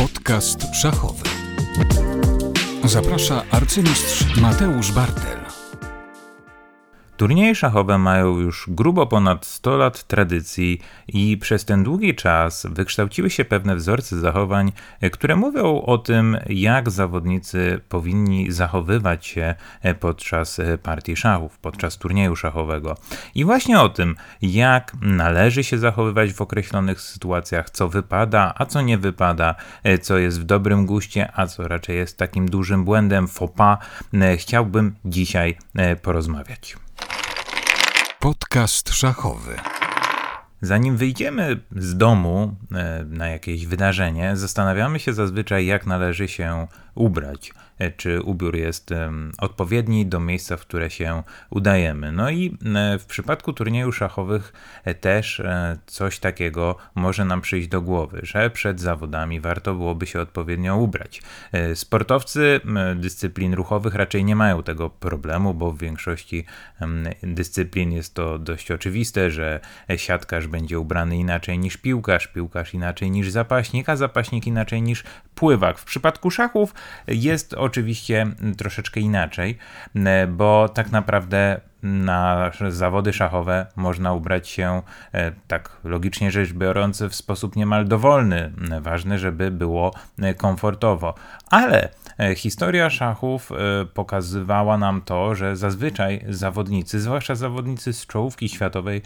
Podcast szachowy. Zaprasza arcymistrz Mateusz Bartel. Turnieje szachowe mają już grubo ponad 100 lat tradycji i przez ten długi czas wykształciły się pewne wzorce zachowań, które mówią o tym, jak zawodnicy powinni zachowywać się podczas partii szachów, podczas turnieju szachowego. I właśnie o tym, jak należy się zachowywać w określonych sytuacjach, co wypada, a co nie wypada, co jest w dobrym guście, a co raczej jest takim dużym błędem, faux pas, chciałbym dzisiaj porozmawiać. Podcast szachowy. Zanim wyjdziemy z domu e, na jakieś wydarzenie, zastanawiamy się zazwyczaj, jak należy się ubrać. E, czy ubiór jest odpowiedni do miejsca, w które się udajemy. No i e, w przypadku turniejów szachowych e, też coś takiego może nam przyjść do głowy, że przed zawodami warto byłoby się odpowiednio ubrać. Sportowcy dyscyplin ruchowych raczej nie mają tego problemu, bo w większości dyscyplin jest to dość oczywiste, że siatkarz będzie ubrany inaczej niż piłkarz, piłkarz inaczej niż zapaśnik, a zapaśnik inaczej niż pływak. W przypadku szachów jest oczywiście troszeczkę inaczej, bo tak naprawdę na zawody szachowe można ubrać się, e, tak logicznie rzecz biorąc, w sposób niemal dowolny. Ważne, żeby było komfortowo. Ale e, historia szachów e, pokazywała nam to, że zazwyczaj zawodnicy, zwłaszcza zawodnicy z czołówki światowej,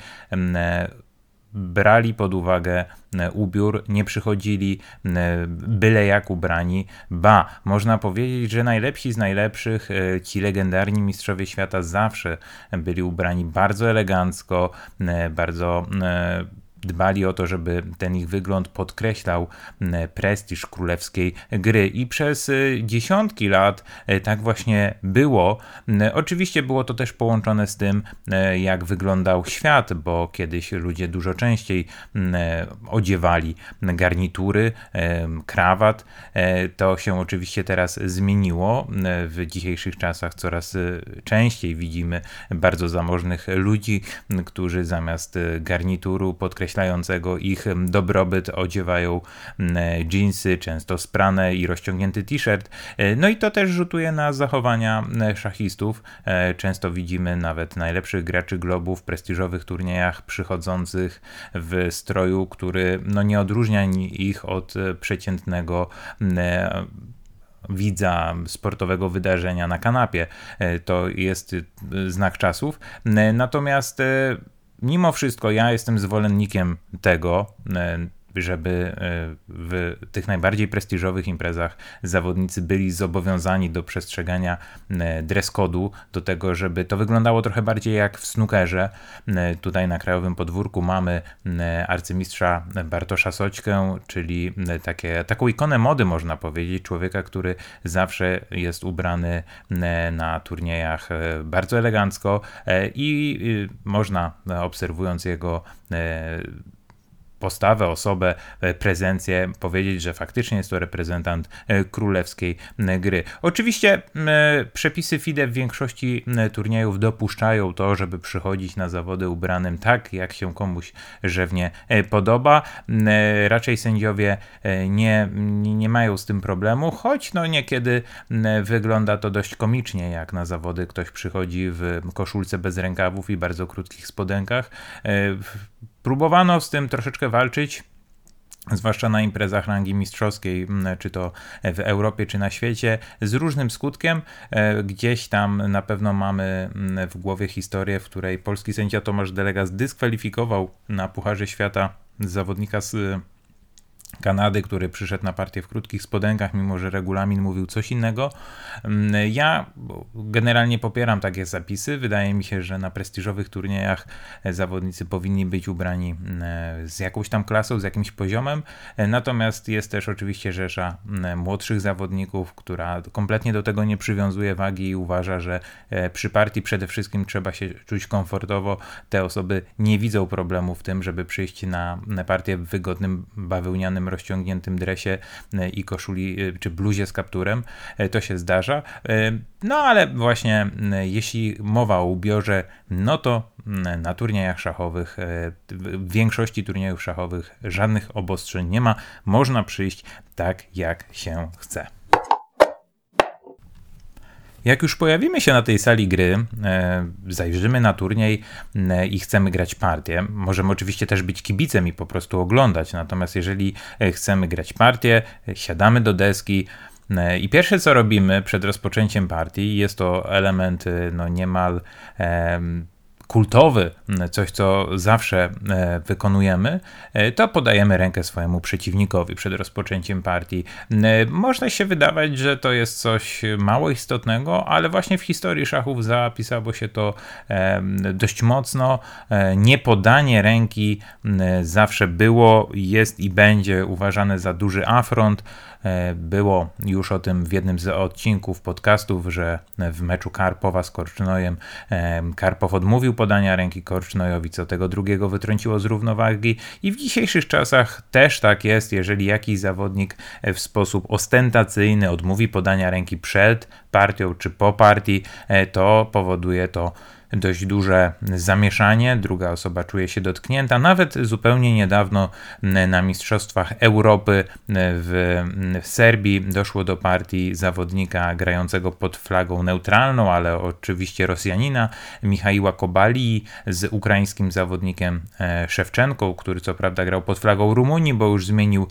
brali pod uwagę e, ubiór, nie przychodzili e, byle jak ubrani. Ba, można powiedzieć, że najlepsi z najlepszych, e, ci legendarni mistrzowie świata zawsze byli ubrani bardzo elegancko, bardzo dbali o to, żeby ten ich wygląd podkreślał prestiż królewskiej gry. I przez y, dziesiątki lat y, tak właśnie było. Oczywiście było to też połączone z tym, y, jak wyglądał świat, bo kiedyś ludzie dużo częściej odziewali garnitury, krawat. To się oczywiście teraz zmieniło. W dzisiejszych czasach coraz częściej widzimy bardzo zamożnych ludzi, którzy zamiast garnituru podkreślają podkreślającego ich dobrobyt odziewają jeansy, często sprane i rozciągnięty t-shirt. E, no i to też rzutuje na zachowania szachistów. E, często widzimy nawet najlepszych graczy globu w prestiżowych turniejach przychodzących w stroju, który no, nie odróżnia ich od przeciętnego widza sportowego wydarzenia na kanapie. E, to jest znak czasów. Natomiast mimo wszystko ja jestem zwolennikiem tego, e, żeby e, w tych najbardziej prestiżowych imprezach zawodnicy byli zobowiązani do przestrzegania e, dress code'u, do tego, żeby to wyglądało trochę bardziej jak w snookerze. Tutaj na Krajowym Podwórku mamy arcymistrza Bartosza Soćkę, czyli takie, taką ikonę mody można powiedzieć, człowieka, który zawsze jest ubrany na turniejach bardzo elegancko i można obserwując jego postawę, osobę, e, prezencję, powiedzieć, że faktycznie jest to reprezentant e, królewskiej gry. Oczywiście przepisy FIDE w większości turniejów dopuszczają to, żeby przychodzić na zawody ubranym tak, jak się komuś żewnie e, podoba. Raczej sędziowie nie, nie mają z tym problemu, choć no niekiedy wygląda to dość komicznie, jak na zawody ktoś przychodzi w koszulce bez rękawów i bardzo krótkich spodenkach Próbowano z tym troszeczkę walczyć zwłaszcza na imprezach rangi mistrzowskiej, czy to w Europie, czy na świecie, z różnym skutkiem. E, gdzieś tam na pewno mamy w głowie historię, w której polski sędzia Tomasz Delega zdyskwalifikował na Pucharze Świata zawodnika z Kanady, który przyszedł na partię w krótkich spodenkach, mimo że regulamin mówił coś innego. Mm, ja generalnie popieram takie zapisy. Wydaje mi się, że na prestiżowych turniejach zawodnicy powinni być ubrani mm, z jakąś tam klasą, z jakimś poziomem. Natomiast jest też oczywiście rzesza mm, młodszych zawodników, która kompletnie do tego nie przywiązuje wagi i uważa, że e, przy partii przede wszystkim trzeba się czuć komfortowo. Te osoby nie widzą problemu w tym, żeby przyjść na partię w wygodnym bawełnianym jednym rozciągniętym dresie i koszuli czy bluzie z kapturem. To się zdarza. No ale właśnie jeśli mowa o ubiorze, no to na turniejach szachowych, w większości turniejów szachowych żadnych obostrzeń nie ma. Można przyjść tak jak się chce. Jak już pojawimy się na tej sali gry, e, zajrzymy na turniej e, i chcemy grać partię, możemy oczywiście też być kibicem i po prostu oglądać, natomiast jeżeli e, chcemy grać partię, siadamy do deski, i pierwsze co robimy przed rozpoczęciem partii jest to element no niemal kultowy, coś co zawsze e, wykonujemy, e, to podajemy rękę swojemu przeciwnikowi przed rozpoczęciem partii. E, można się wydawać, że to jest coś mało istotnego, ale właśnie w historii szachów zapisało się to dość mocno. Niepodanie ręki zawsze było, jest i będzie uważane za duży afront. Było już o tym w jednym z odcinków podcastów, że w meczu Karpowa z Korcznojem Karpow odmówił podania ręki Korcznojowi, co tego drugiego wytrąciło z równowagi. I w dzisiejszych czasach też tak jest, jeżeli jakiś zawodnik w sposób ostentacyjny odmówi podania ręki przed partią czy po partii, e, to powoduje to dość duże zamieszanie, druga osoba czuje się dotknięta. Nawet zupełnie niedawno na Mistrzostwach Europy w, w Serbii doszło do partii zawodnika grającego pod flagą neutralną, ale oczywiście Rosjanina, Michaiła Kobali z ukraińskim zawodnikiem e, Szewczenką, który co prawda grał pod flagą Rumunii, bo już zmienił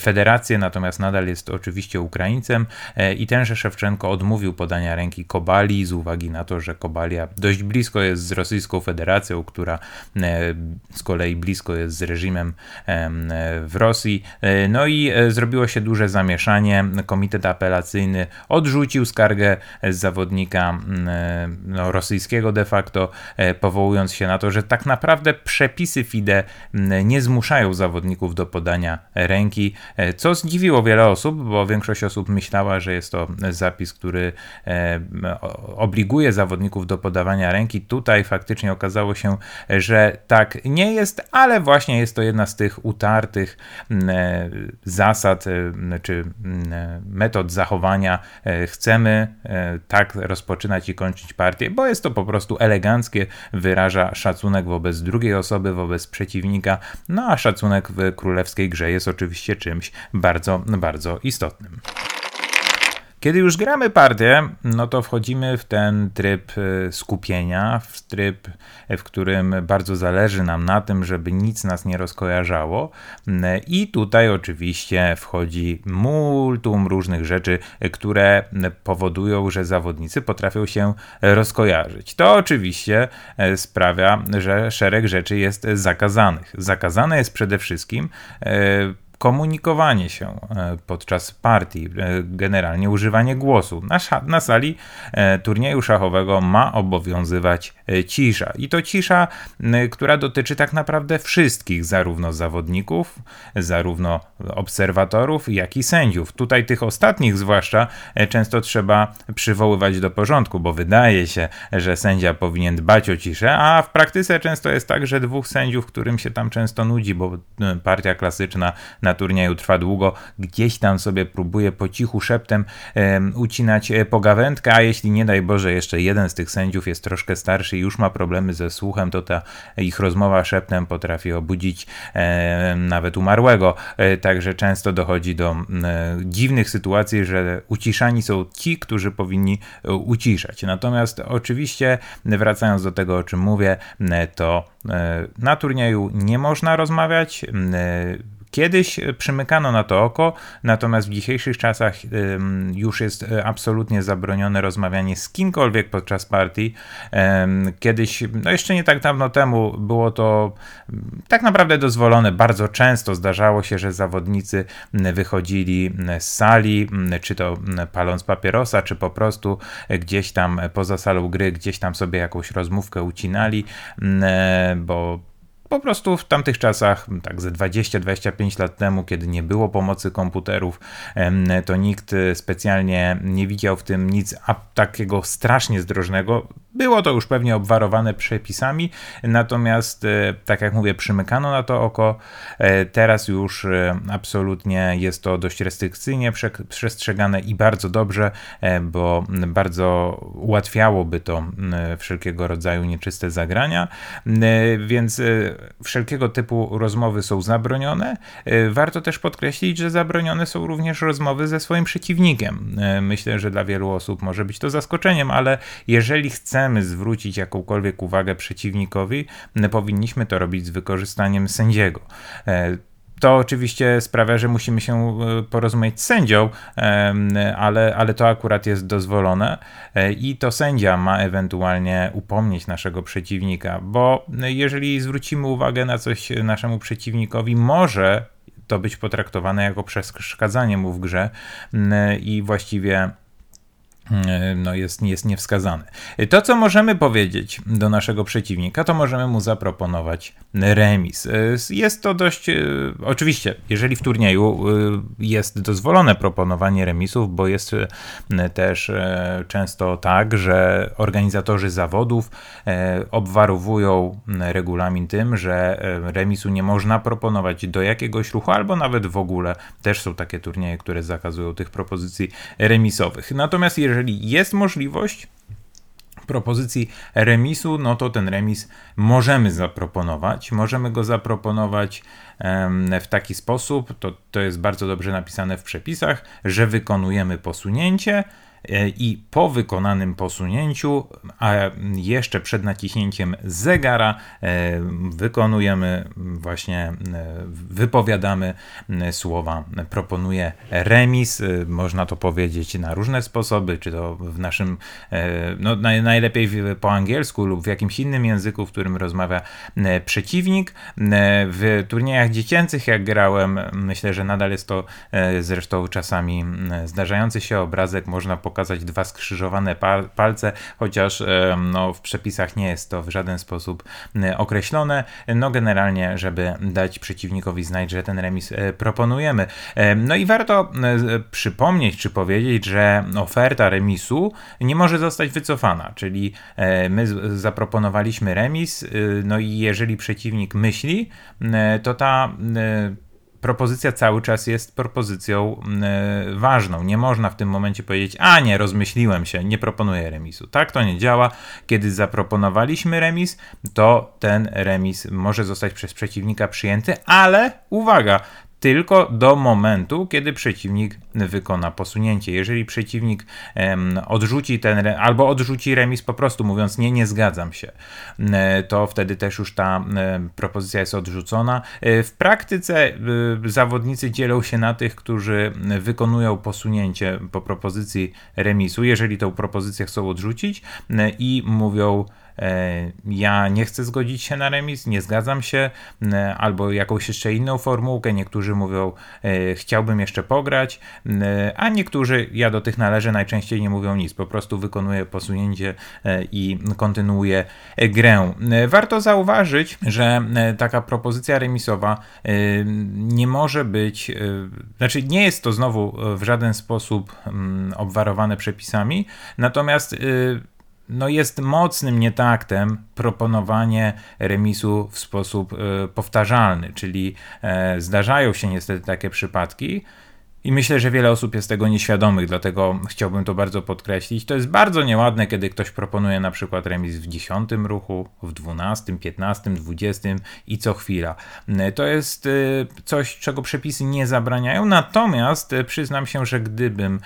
federację, natomiast nadal jest oczywiście Ukraińcem e, i tenże Szewczenko odmówił podania ręki Kobali z uwagi na to, że Kobalia dość blisko jest z Rosyjską Federacją, która e, z kolei blisko jest z reżimem e, w Rosji. E, no i zrobiło się duże zamieszanie. Komitet apelacyjny odrzucił skargę zawodnika no, rosyjskiego de facto, powołując się na to, że tak naprawdę przepisy FIDE nie zmuszają zawodników do podania ręki, co zdziwiło wiele osób, bo większość osób myślała, że jest to zapis, który obliguje zawodników do podawania podawania ręki. Tutaj faktycznie okazało się, że tak nie jest, ale właśnie jest to jedna z tych utartych mm, e, zasad e, czy mm, e, metod zachowania. Chcemy tak rozpoczynać i kończyć partię, bo jest to po prostu eleganckie, wyraża szacunek wobec drugiej osoby, wobec przeciwnika. No a szacunek w królewskiej grze jest oczywiście czymś bardzo, bardzo istotnym. Kiedy już gramy partię, no to wchodzimy w ten tryb e, skupienia, w tryb, e, w którym bardzo zależy nam na tym, żeby nic nas nie rozkojarzało. Mm, I tutaj oczywiście wchodzi multum różnych rzeczy, e, które powodują, że zawodnicy potrafią się rozkojarzyć. To oczywiście sprawia, że szereg rzeczy jest zakazanych. Zakazane jest przede wszystkim komunikowanie się e, podczas partii, e, generalnie używanie głosu. Na, na sali e, turnieju szachowego ma obowiązywać cisza. I to cisza, która dotyczy tak naprawdę wszystkich, zarówno zawodników, zarówno obserwatorów, jak i sędziów. Tutaj tych ostatnich zwłaszcza często trzeba przywoływać do porządku, bo wydaje się, że sędzia powinien dbać o ciszę, a w praktyce często jest tak, że dwóch sędziów, którym się tam często nudzi, bo partia klasyczna na turnieju trwa długo, gdzieś tam sobie próbuje po cichu szeptem ucinać e, pogawędkę, a jeśli nie daj Boże jeszcze jeden z tych sędziów jest troszkę starszy i już ma problemy ze słuchem, to ta ich rozmowa szeptem potrafi obudzić nawet umarłego. E, także często dochodzi do dziwnych sytuacji, że uciszani są ci, którzy powinni e, uciszać. Natomiast oczywiście, wracając do tego, o czym mówię, to na turnieju nie można rozmawiać. Kiedyś e, przymykano na to oko, natomiast w dzisiejszych czasach już jest e, absolutnie zabronione rozmawianie z kimkolwiek podczas partii. Kiedyś, no jeszcze nie tak dawno temu, było to tak naprawdę dozwolone. Bardzo często zdarzało się, że zawodnicy wychodzili z sali, czy to paląc papierosa, czy po prostu gdzieś tam poza salą gry, gdzieś tam sobie jakąś rozmówkę ucinali, bo po prostu w tamtych czasach, tak ze 20-25 lat temu, kiedy nie było pomocy komputerów, to nikt specjalnie nie widział w tym nic takiego strasznie zdrożnego. Było to już pewnie obwarowane przepisami, natomiast, e, tak jak mówię, przymykano na to oko. E, teraz już e, absolutnie jest to dość restrykcyjnie przestrzegane i bardzo dobrze, bo bardzo ułatwiałoby to wszelkiego rodzaju nieczyste zagrania, więc wszelkiego typu rozmowy są zabronione. Warto też podkreślić, że zabronione są również rozmowy ze swoim przeciwnikiem. Myślę, że dla wielu osób może być to zaskoczeniem, ale jeżeli chcemy zwrócić jakąkolwiek uwagę przeciwnikowi, powinniśmy to robić z wykorzystaniem sędziego. To oczywiście sprawia, że musimy się e, porozumieć z sędzią, ale, ale to akurat jest dozwolone e, i to sędzia ma ewentualnie upomnieć naszego przeciwnika, bo jeżeli zwrócimy uwagę na coś naszemu przeciwnikowi, może to być potraktowane jako przeszkadzanie mu w grze i właściwie no jest, jest niewskazany. To, co możemy powiedzieć do naszego przeciwnika, to możemy mu zaproponować remis. E, jest to dość, e, oczywiście, jeżeli w turnieju jest dozwolone proponowanie remisów, bo jest też często tak, że organizatorzy zawodów obwarowują regulamin tym, że remisu nie można proponować do jakiegoś ruchu, albo nawet w ogóle też są takie turnieje, które zakazują tych propozycji remisowych. Natomiast jeżeli jeżeli jest możliwość propozycji remisu, no to ten remis możemy zaproponować. Możemy go zaproponować w taki sposób, to, to jest bardzo dobrze napisane w przepisach, że wykonujemy posunięcie i po wykonanym posunięciu, a jeszcze przed naciśnięciem zegara, e, wykonujemy właśnie, e, wypowiadamy słowa. Proponuję remis, można to powiedzieć na różne sposoby, czy to w naszym, no najlepiej po angielsku lub w jakimś innym języku, w którym rozmawia przeciwnik. W turniejach dziecięcych, jak grałem, myślę, że nadal jest to zresztą czasami zdarzający się obrazek, można pokazać dwa skrzyżowane palce, chociaż no, w przepisach nie jest to w żaden sposób określone. No generalnie, żeby dać przeciwnikowi znać, że ten remis e, proponujemy. No i warto przypomnieć czy powiedzieć, że oferta remisu nie może zostać wycofana, czyli e, my zaproponowaliśmy remis, no i jeżeli przeciwnik myśli, to ta propozycja cały czas jest propozycją y, ważną. Nie można w tym momencie powiedzieć, a nie, rozmyśliłem się, nie proponuję remisu. Tak to nie działa. Kiedy zaproponowaliśmy remis, to ten remis może zostać przez przeciwnika przyjęty, ale uwaga, tylko do momentu, kiedy przeciwnik wykona posunięcie. Jeżeli przeciwnik um, odrzuci ten, albo odrzuci remis po prostu mówiąc nie, nie zgadzam się, to wtedy też już ta propozycja jest odrzucona. E, w praktyce e, zawodnicy dzielą się na tych, którzy wykonują posunięcie po propozycji remisu, jeżeli tą propozycję chcą odrzucić i mówią E, ja nie chcę zgodzić się na remis, nie zgadzam się, e, albo jakąś jeszcze inną formułkę. Niektórzy mówią, e, chciałbym jeszcze pograć, a niektórzy, ja do tych należę, najczęściej nie mówią nic, po prostu wykonuję posunięcie i kontynuuję grę. Warto zauważyć, że taka propozycja remisowa nie może być, znaczy nie jest to znowu w żaden sposób obwarowane przepisami, natomiast no jest mocnym nietaktem proponowanie remisu w sposób y, powtarzalny, czyli y, zdarzają się niestety takie przypadki, i myślę, że wiele osób jest tego nieświadomych, dlatego chciałbym to bardzo podkreślić. To jest bardzo nieładne, kiedy ktoś proponuje na przykład remis w 10 ruchu, w 12, 15, 20 i co chwila. To jest coś, czego przepisy nie zabraniają, natomiast przyznam się, że gdybym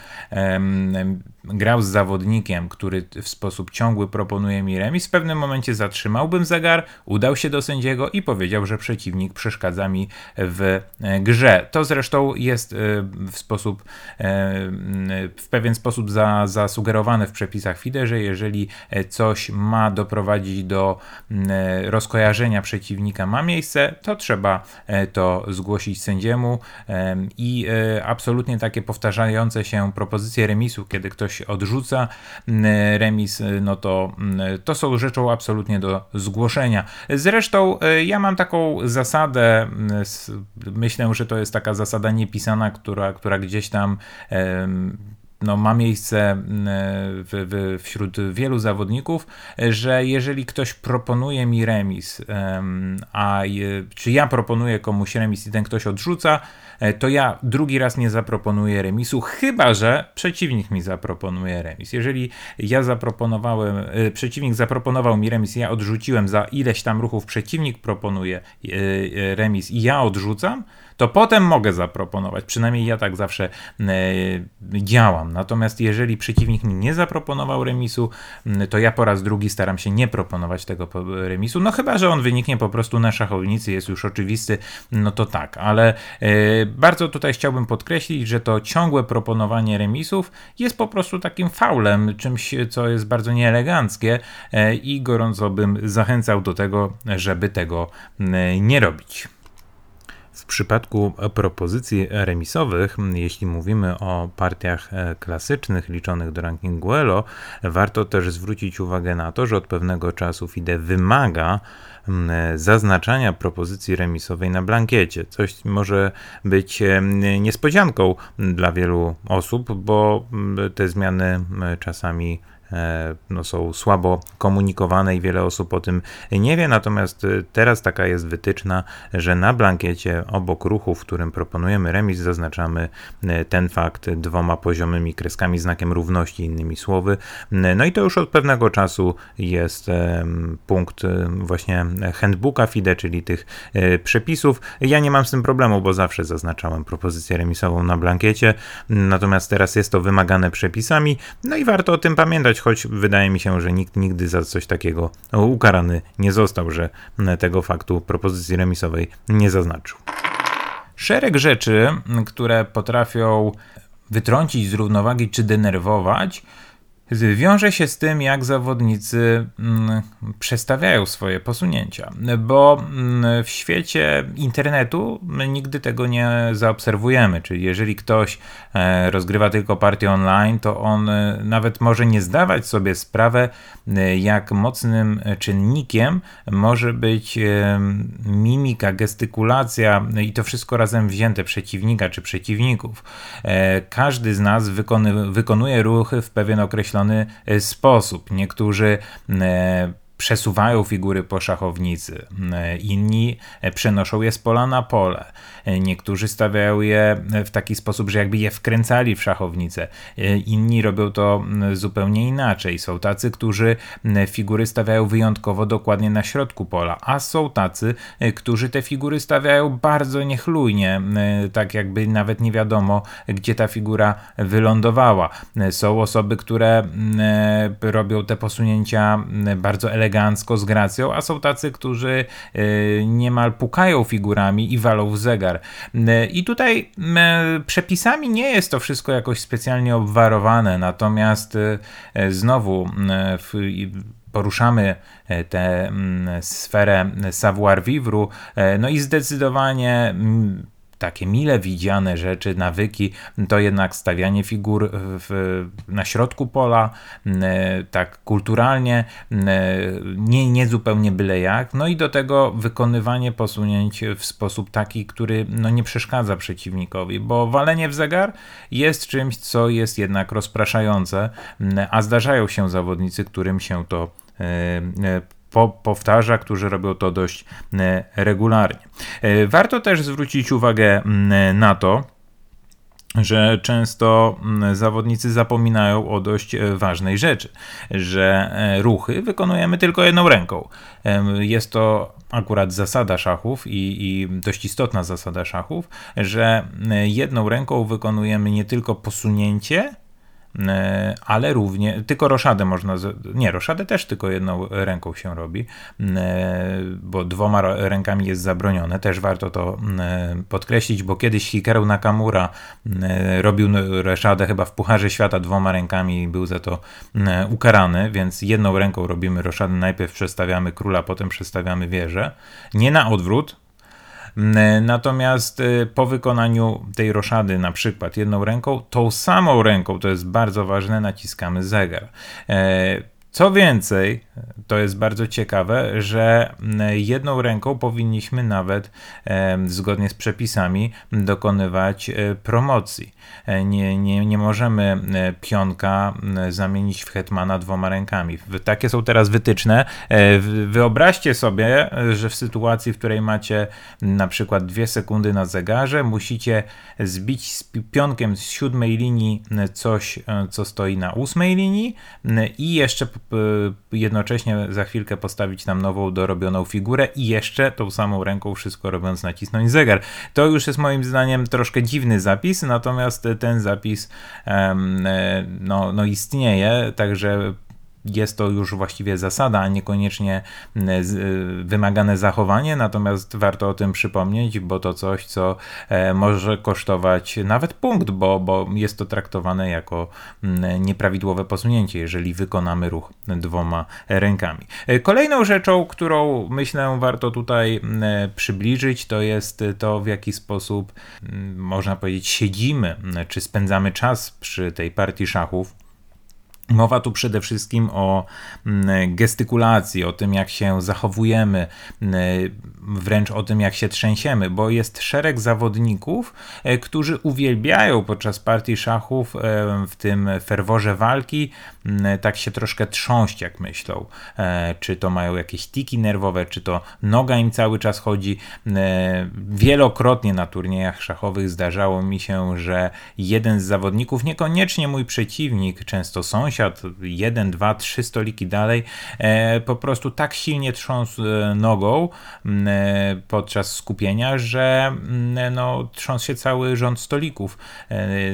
grał z zawodnikiem, który w sposób ciągły proponuje mi remis, w pewnym momencie zatrzymałbym zegar, udał się do sędziego i powiedział, że przeciwnik przeszkadza mi w e, grze. To zresztą jest e, w sposób, e, w pewien sposób za, zasugerowane w przepisach FIDE, że jeżeli coś ma doprowadzić do rozkojarzenia przeciwnika ma miejsce, to trzeba to zgłosić sędziemu i absolutnie takie powtarzające się propozycje remisu, kiedy ktoś odrzuca remis, no to, to są rzeczą absolutnie do zgłoszenia. Zresztą ja mam taką zasadę, myślę, że to jest taka zasada niepisana, która która gdzieś tam no, ma miejsce w, w, wśród wielu zawodników, że jeżeli ktoś proponuje mi remis, a czy ja proponuję komuś remis i ten ktoś odrzuca, E, to ja drugi raz nie zaproponuję remisu, chyba że przeciwnik mi zaproponuje remis. Jeżeli ja zaproponowałem, e, przeciwnik zaproponował mi remis, ja odrzuciłem za ileś tam ruchów, przeciwnik proponuje e, remis i ja odrzucam, to potem mogę zaproponować. Przynajmniej ja tak zawsze e, działam. Natomiast jeżeli przeciwnik mi nie zaproponował remisu, to ja po raz drugi staram się nie proponować tego remisu. No chyba, że on wyniknie po prostu na szachownicy, jest już oczywisty, no to tak. Ale e, bardzo tutaj chciałbym podkreślić, że to ciągłe proponowanie remisów jest po prostu takim faulem, czymś, co jest bardzo nieeleganckie e, i gorąco bym zachęcał do tego, żeby tego nie robić. Przypadku propozycji remisowych, jeśli mówimy o partiach e, klasycznych liczonych do rankingu ELO, warto też zwrócić uwagę na to, że od pewnego czasu FIDE wymaga zaznaczania propozycji remisowej na blankiecie. Coś może być niespodzianką dla wielu osób, bo te zmiany czasami E, no, są słabo komunikowane i wiele osób o tym nie wie. Natomiast e, teraz taka jest wytyczna, że na blankiecie obok ruchu, w którym proponujemy remis, zaznaczamy e, ten fakt dwoma poziomymi kreskami, znakiem równości, innymi słowy. No i to już od pewnego czasu jest punkt właśnie handbooka FIDE, czyli tych przepisów. Ja nie mam z tym problemu, bo zawsze zaznaczałem propozycję remisową na blankiecie, natomiast teraz jest to wymagane przepisami, no i warto o tym pamiętać, choć wydaje mi się, że nikt nigdy za coś takiego ukarany nie został, że tego faktu propozycji remisowej nie zaznaczył. Szereg rzeczy, które potrafią wytrącić z równowagi czy denerwować, wiąże się z tym, jak zawodnicy mm, przestawiają swoje posunięcia, bo mm, w świecie internetu nigdy tego nie zaobserwujemy. Czyli jeżeli ktoś e, rozgrywa tylko partię online, to on e, nawet może nie zdawać sobie sprawę, e, jak mocnym czynnikiem może być mimika, gestykulacja i to wszystko razem wzięte przeciwnika czy przeciwników. Każdy z nas wykonuje ruchy w pewien określony określony e, sposób. Niektórzy e, przesuwają figury po szachownicy, inni przenoszą je z pola na pole. Niektórzy stawiają je w taki sposób, że jakby je wkręcali w szachownicę. Inni robią to zupełnie inaczej. Są tacy, którzy figury stawiają wyjątkowo dokładnie na środku pola, a są tacy, którzy te figury stawiają bardzo niechlujnie, tak jakby nawet nie wiadomo, gdzie ta figura wylądowała. Są osoby, które robią te posunięcia bardzo elegancko, z gracją, a są tacy, którzy niemal pukają figurami i walą w zegar. I tutaj przepisami nie jest to wszystko jakoś specjalnie obwarowane, natomiast e, znowu poruszamy e, tę sferę savoir vivre, e, no i zdecydowanie takie mile widziane rzeczy, nawyki, to jednak stawianie figur w, na środku pola, tak kulturalnie, nie, nie zupełnie byle jak. No i do tego wykonywanie posunięć w sposób taki, który no, nie przeszkadza przeciwnikowi, bo walenie w zegar jest czymś, co jest jednak rozpraszające, a zdarzają się zawodnicy, którym się to e, e, po, powtarza, którzy robią to dość e, regularnie. E, warto też zwrócić uwagę na to, że często zawodnicy zapominają o dość e, ważnej rzeczy, że ruchy wykonujemy tylko jedną ręką. Jest to akurat zasada szachów i, i, dość istotna zasada szachów, że jedną ręką wykonujemy nie tylko posunięcie, ale również, tylko roszadę można, nie, roszadę też tylko jedną ręką się robi, e, bo dwoma rękami jest zabronione, też warto to e, podkreślić, bo kiedyś Hikaru Nakamura robił roszadę chyba w Pucharze Świata dwoma rękami i był za to ukarany, więc jedną ręką robimy roszadę, najpierw przestawiamy króla, potem przestawiamy wieżę, nie na odwrót, Natomiast y, po wykonaniu tej roszady, na przykład jedną ręką, tą samą ręką, to jest bardzo ważne, naciskamy zegar. E, co więcej, to jest bardzo ciekawe, że jedną ręką powinniśmy nawet zgodnie z przepisami dokonywać promocji. Nie, nie, nie możemy pionka zamienić w hetmana dwoma rękami. Takie są teraz wytyczne. Wyobraźcie sobie, że w sytuacji, w której macie na przykład dwie sekundy na zegarze, musicie zbić z pionkiem z siódmej linii coś, co stoi na ósmej linii i jeszcze jednocześnie za chwilkę postawić tam nową, dorobioną figurę i jeszcze tą samą ręką wszystko robiąc nacisnąć zegar. To już jest moim zdaniem troszkę dziwny zapis, natomiast ten zapis no, no istnieje, także jest to już właściwie zasada, a niekoniecznie wymagane zachowanie, natomiast warto o tym przypomnieć, bo to coś, co e, może kosztować nawet punkt, bo, bo jest to traktowane jako nieprawidłowe posunięcie, jeżeli wykonamy ruch dwoma rękami. E, kolejną rzeczą, którą myślę warto tutaj przybliżyć, to jest to, w jaki sposób można powiedzieć siedzimy, czy spędzamy czas przy tej partii szachów. Mowa tu przede wszystkim o mm, gestykulacji, o tym, jak się zachowujemy, mm, wręcz o tym, jak się trzęsiemy, bo jest szereg zawodników, e, którzy uwielbiają podczas partii szachów e, w tym ferworze walki mm, tak się troszkę trząść, jak myślą. E, czy to mają jakieś tiki nerwowe, czy to noga im cały czas chodzi. Wielokrotnie na turniejach szachowych zdarzało mi się, że jeden z zawodników, niekoniecznie mój przeciwnik, często sąsiad, jeden, dwa, trzy stoliki dalej, e, po prostu tak silnie trząsł e, nogą e, podczas skupienia, że no, trząsł się cały rząd stolików,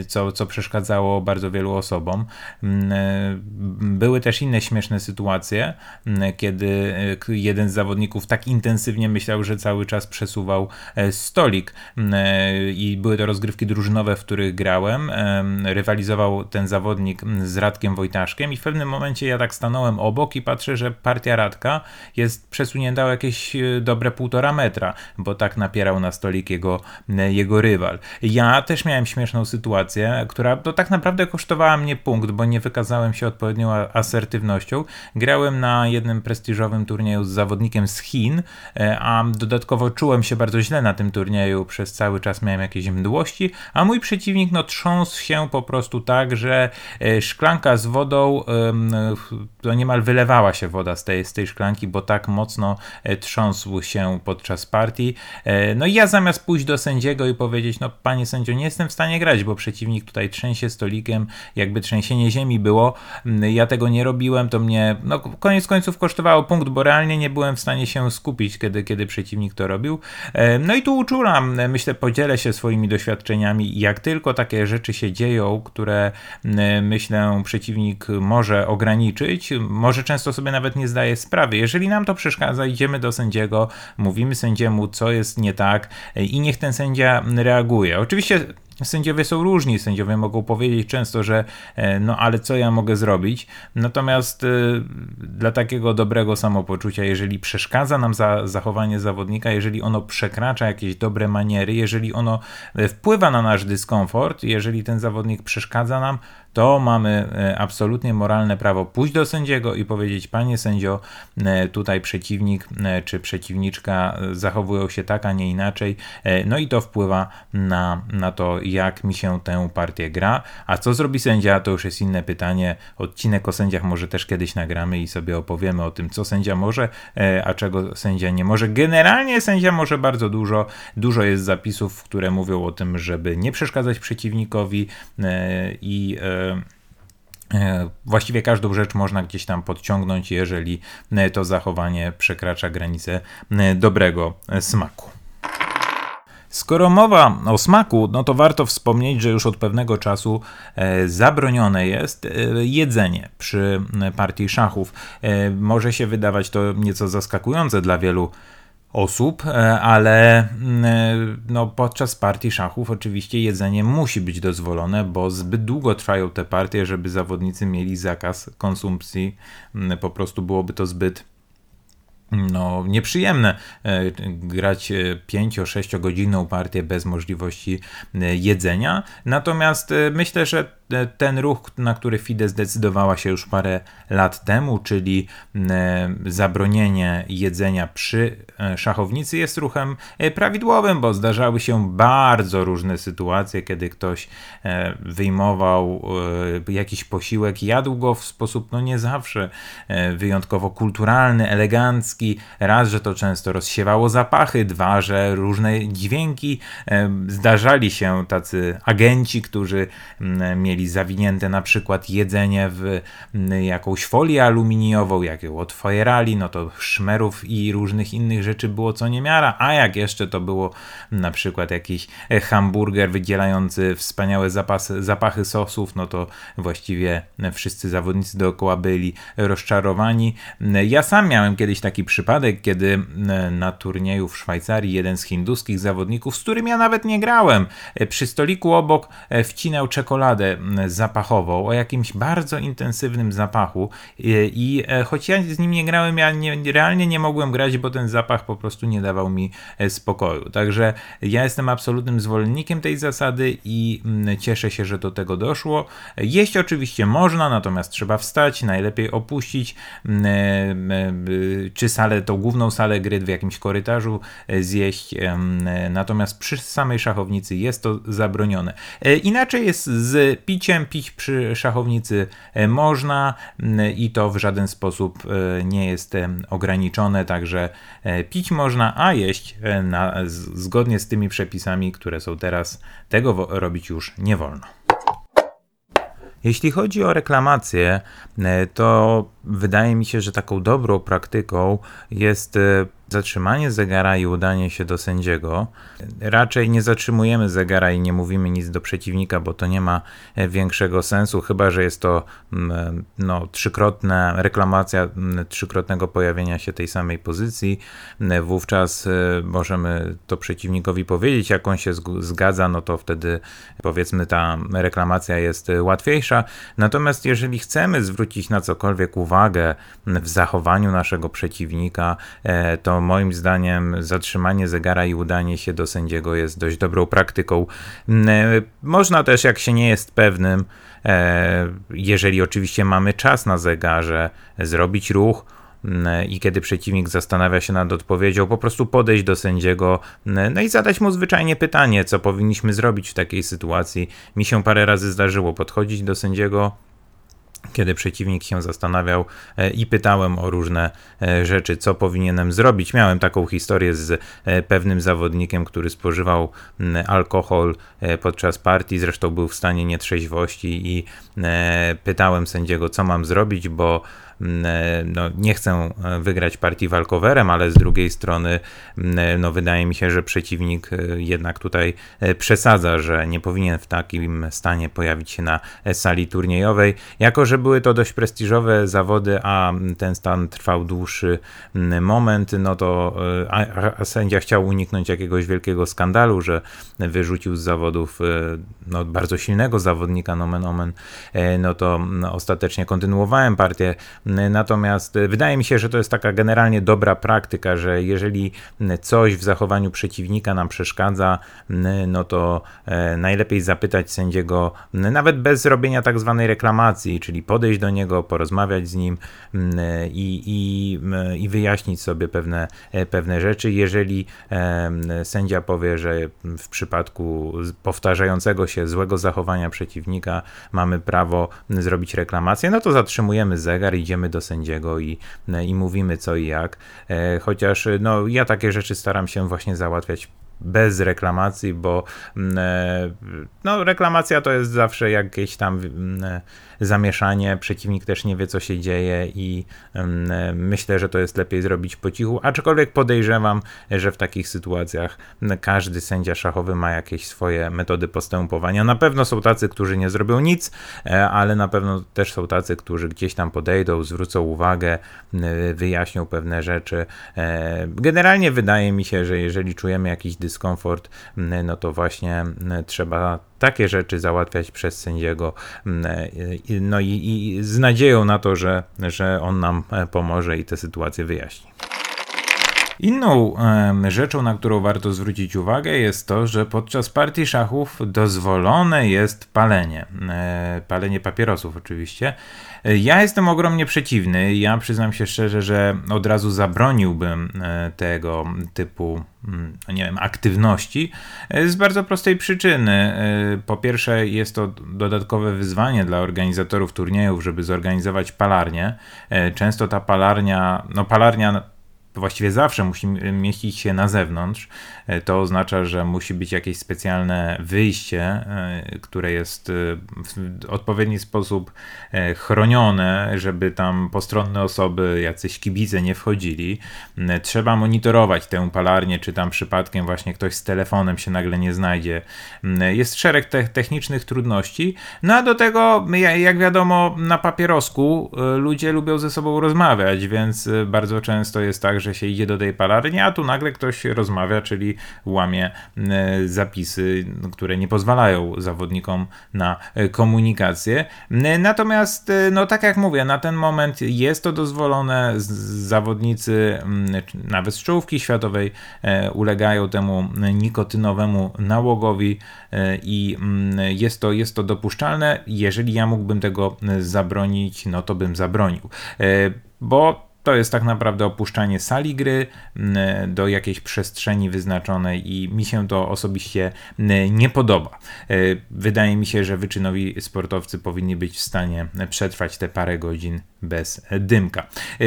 co, co przeszkadzało bardzo wielu osobom. Były też inne śmieszne sytuacje, kiedy jeden z zawodników tak intensywnie myślał, że cały czas przesuwał stolik i były to rozgrywki drużynowe, w których grałem. Rywalizował ten zawodnik z Radkiem Wojtaszem i w pewnym momencie ja tak stanąłem obok i patrzę, że partia Radka jest przesunięta o jakieś e, dobre półtora metra, bo tak napierał na stolik jego, e, jego rywal. Ja też miałem śmieszną sytuację, która to tak naprawdę kosztowała mnie punkt, bo nie wykazałem się odpowiednią asertywnością. Grałem na jednym prestiżowym turnieju z zawodnikiem z Chin, e, a dodatkowo czułem się bardzo źle na tym turnieju, przez cały czas miałem jakieś mdłości, a mój przeciwnik no trząsł się po prostu tak, że szklanka z wodą to niemal wylewała się woda z tej, z tej szklanki, bo tak mocno e, trząsł się podczas partii. E, no i ja zamiast pójść do sędziego i powiedzieć, no panie sędzio, nie jestem w stanie grać, bo przeciwnik tutaj trzęsie stolikiem, jakby trzęsienie ziemi było, ja tego nie robiłem, to mnie, no koniec końców kosztowało punkt, bo realnie nie byłem w stanie się skupić, kiedy, kiedy przeciwnik to robił. E, no i tu uczulam, myślę, podzielę się swoimi doświadczeniami, jak tylko takie rzeczy się dzieją, które myślę przeciwnik może ograniczyć, może często sobie nawet nie zdaje sprawy. Jeżeli nam to przeszkadza, idziemy do sędziego, mówimy sędziemu, co jest nie tak i niech ten sędzia reaguje. Oczywiście Sędziowie są różni, sędziowie mogą powiedzieć często, że e, no ale co ja mogę zrobić? Natomiast y, dla takiego dobrego samopoczucia, jeżeli przeszkadza nam za zachowanie zawodnika, jeżeli ono przekracza jakieś dobre maniery, jeżeli ono e, wpływa na nasz dyskomfort, jeżeli ten zawodnik przeszkadza nam, to mamy absolutnie moralne prawo pójść do sędziego i powiedzieć: Panie sędzio, tutaj przeciwnik czy przeciwniczka zachowują się tak, a nie inaczej. No i to wpływa na, na to, jak mi się tę partię gra. A co zrobi sędzia, to już jest inne pytanie. Odcinek o sędziach może też kiedyś nagramy i sobie opowiemy o tym, co sędzia może, e, a czego sędzia nie może. Generalnie sędzia może bardzo dużo. Dużo jest zapisów, które mówią o tym, żeby nie przeszkadzać przeciwnikowi e, i e, Właściwie każdą rzecz można gdzieś tam podciągnąć, jeżeli to zachowanie przekracza granicę dobrego smaku. Skoro mowa o smaku, no to warto wspomnieć, że już od pewnego czasu e, zabronione jest e, jedzenie przy partii szachów. E, może się wydawać to nieco zaskakujące dla wielu osób, ale no, podczas partii szachów oczywiście jedzenie musi być dozwolone, bo zbyt długo trwają te partie, żeby zawodnicy mieli zakaz konsumpcji. Po prostu byłoby to zbyt no, nieprzyjemne e, grać 5-6 godzinną partię bez możliwości e, jedzenia. Natomiast e, myślę, że ten ruch, na który FIDE zdecydowała się już parę lat temu, czyli zabronienie jedzenia przy szachownicy, jest ruchem prawidłowym, bo zdarzały się bardzo różne sytuacje, kiedy ktoś wyjmował jakiś posiłek, jadł go w sposób no nie zawsze wyjątkowo kulturalny, elegancki. Raz, że to często rozsiewało zapachy, dwa, że różne dźwięki. Zdarzali się tacy agenci, którzy mieli zawinięte na przykład jedzenie w jakąś folię aluminiową, jak ją otwierali, no to szmerów i różnych innych rzeczy było co niemiara, a jak jeszcze to było na przykład jakiś hamburger wydzielający wspaniałe zapasy, zapachy sosów, no to właściwie wszyscy zawodnicy dookoła byli rozczarowani. Ja sam miałem kiedyś taki przypadek, kiedy na turnieju w Szwajcarii jeden z hinduskich zawodników, z którym ja nawet nie grałem, przy stoliku obok wcinał czekoladę zapachową o jakimś bardzo intensywnym zapachu i choć ja z nim nie grałem, ja nie, realnie nie mogłem grać, bo ten zapach po prostu nie dawał mi spokoju. Także ja jestem absolutnym zwolennikiem tej zasady i cieszę się, że do tego doszło. Jeść oczywiście można, natomiast trzeba wstać, najlepiej opuścić czy salę, tą główną salę gry w jakimś korytarzu e, zjeść. Natomiast przy samej szachownicy jest to zabronione. E, inaczej jest z piciem. Pić przy szachownicy e, można i to w żaden sposób nie jest ograniczone, także pić można, a jeść na, zgodnie z tymi przepisami, które są teraz, tego robić już nie wolno. Jeśli chodzi o reklamację, to wydaje mi się, że taką dobrą praktyką jest zatrzymanie zegara i udanie się do sędziego. Raczej nie zatrzymujemy zegara i nie mówimy nic do przeciwnika, bo to nie ma e, większego sensu, chyba że jest to mm, no, trzykrotna reklamacja mm, trzykrotnego pojawienia się tej samej pozycji. Mm, wówczas e, możemy to przeciwnikowi powiedzieć, jak on się zgadza, no to wtedy powiedzmy ta reklamacja jest e, łatwiejsza. Natomiast jeżeli chcemy zwrócić na cokolwiek uwagę w zachowaniu naszego przeciwnika, to moim zdaniem zatrzymanie zegara i udanie się do sędziego jest dość dobrą praktyką. Mm, e, można też, jak się nie jest pewnym, e, jeżeli oczywiście mamy czas na zegarze, zrobić ruch mm, i kiedy przeciwnik zastanawia się nad odpowiedzią, po prostu podejść do sędziego, mm, no i zadać mu zwyczajnie pytanie, co powinniśmy zrobić w takiej sytuacji. Mi się parę razy zdarzyło podchodzić do sędziego, kiedy przeciwnik się zastanawiał e, i pytałem o różne e, rzeczy, co powinienem zrobić. Miałem taką historię z e, pewnym zawodnikiem, który spożywał alkohol podczas partii, zresztą był w stanie nietrzeźwości i pytałem sędziego, co mam zrobić, bo no, nie chcę e, wygrać partii walkowerem, ale z drugiej strony mm, e, no, wydaje mi się, że przeciwnik jednak tutaj przesadza, że nie powinien w takim stanie pojawić się na sali turniejowej. Jako, że były to dość prestiżowe zawody, a ten stan trwał dłuższy mm, moment, no to a, a sędzia chciał uniknąć jakiegoś wielkiego skandalu, że wyrzucił z zawodów no, bardzo silnego zawodnika, nomen omen, no to ostatecznie kontynuowałem partię Natomiast wydaje mi się, że to jest taka generalnie dobra praktyka, że jeżeli coś w zachowaniu przeciwnika nam przeszkadza, no to e, najlepiej zapytać sędziego, nawet bez robienia tak zwanej reklamacji, czyli podejść do niego, porozmawiać z nim i, i, i wyjaśnić sobie pewne, e, pewne rzeczy. Jeżeli sędzia powie, że w przypadku powtarzającego się złego zachowania przeciwnika mamy prawo zrobić reklamację, no to zatrzymujemy zegar, idziemy idziemy do sędziego i, i mówimy co i jak. E, chociaż no, ja takie rzeczy staram się właśnie załatwiać bez reklamacji, bo mm, e, no, reklamacja to jest zawsze jakieś tam mm, zamieszanie, przeciwnik też nie wie, co się dzieje i myślę, że to jest lepiej zrobić po cichu, aczkolwiek podejrzewam, że w takich sytuacjach każdy sędzia szachowy ma jakieś swoje metody postępowania. Na pewno są tacy, którzy nie zrobią nic, e, ale na pewno też są tacy, którzy gdzieś tam podejdą, zwrócą uwagę, wyjaśnią pewne rzeczy. E, generalnie wydaje mi się, że jeżeli czujemy jakiś dyskomfort, no to właśnie trzeba takie rzeczy załatwiać przez sędziego, no i, i z nadzieją na to, że, że on nam e, pomoże i tę sytuację wyjaśni. Inną em, rzeczą, na którą warto zwrócić uwagę, jest to, że podczas partii szachów dozwolone jest palenie. E, palenie papierosów, oczywiście. E, Ja jestem ogromnie przeciwny. Ja przyznam się szczerze, że od razu zabroniłbym e, tego typu, mm, nie wiem, aktywności e, z bardzo prostej przyczyny. E, Po pierwsze, jest to dodatkowe wyzwanie dla organizatorów turniejów, żeby zorganizować palarnię. E, Często ta palarnia, no palarnia właściwie zawsze musi mieścić się na zewnątrz. E, To oznacza, że musi być jakieś specjalne wyjście, e, które jest e, w odpowiedni sposób chronione, żeby tam postronne osoby, jacyś kibice nie wchodzili. Trzeba monitorować tę palarnię, czy tam przypadkiem właśnie ktoś z telefonem się nagle nie znajdzie. Jest szereg te technicznych trudności. No a do tego, ja- jak wiadomo, na papierosku ludzie lubią ze sobą rozmawiać, więc bardzo często jest tak, że się idzie do tej palarni, a tu nagle ktoś rozmawia, czyli łamie e, zapisy, które nie pozwalają zawodnikom na e, komunikację. E, Natomiast, no tak jak mówię, na ten moment jest to dozwolone. Zawodnicy, nawet z czołówki światowej, ulegają temu nikotynowemu nałogowi i jest to, jest to dopuszczalne. Jeżeli ja mógłbym tego zabronić, no to bym zabronił. Bo to jest tak naprawdę opuszczanie sali gry m, do jakiejś przestrzeni wyznaczonej i mi się to osobiście m, nie podoba. E, Wydaje mi się, że wyczynowi sportowcy powinni być w stanie przetrwać te parę godzin bez dymka. E,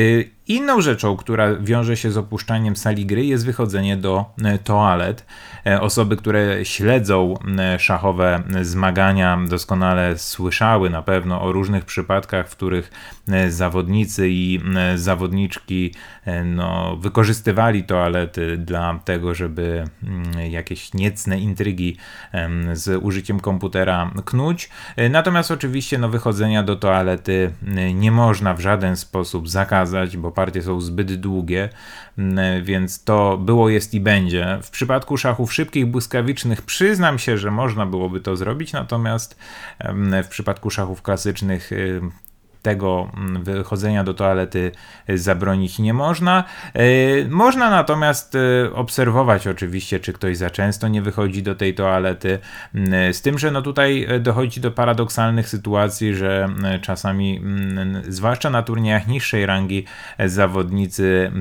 Inną rzeczą, która wiąże się z opuszczaniem sali gry, jest wychodzenie do e, toalet. E, Osoby, które śledzą e, szachowe zmagania, doskonale słyszały na pewno o różnych przypadkach, w których e, zawodnicy i zawodniczki no, wykorzystywali toalety dla tego, żeby mm, jakieś niecne intrygi z użyciem komputera knuć. Natomiast oczywiście no, wychodzenia do toalety nie można w żaden sposób zakazać, bo partie są zbyt długie, więc to było, jest i będzie. W przypadku szachów szybkich, błyskawicznych przyznam się, że można byłoby to zrobić, natomiast w przypadku szachów klasycznych y, tego mm, wychodzenia do toalety y, zabronić nie można. Y, Można natomiast y, obserwować oczywiście, czy ktoś za często nie wychodzi do tej toalety. Mm, Z tym, że no tutaj dochodzi do paradoksalnych sytuacji, że y, czasami, mm, zwłaszcza na turniejach niższej rangi, y, zawodnicy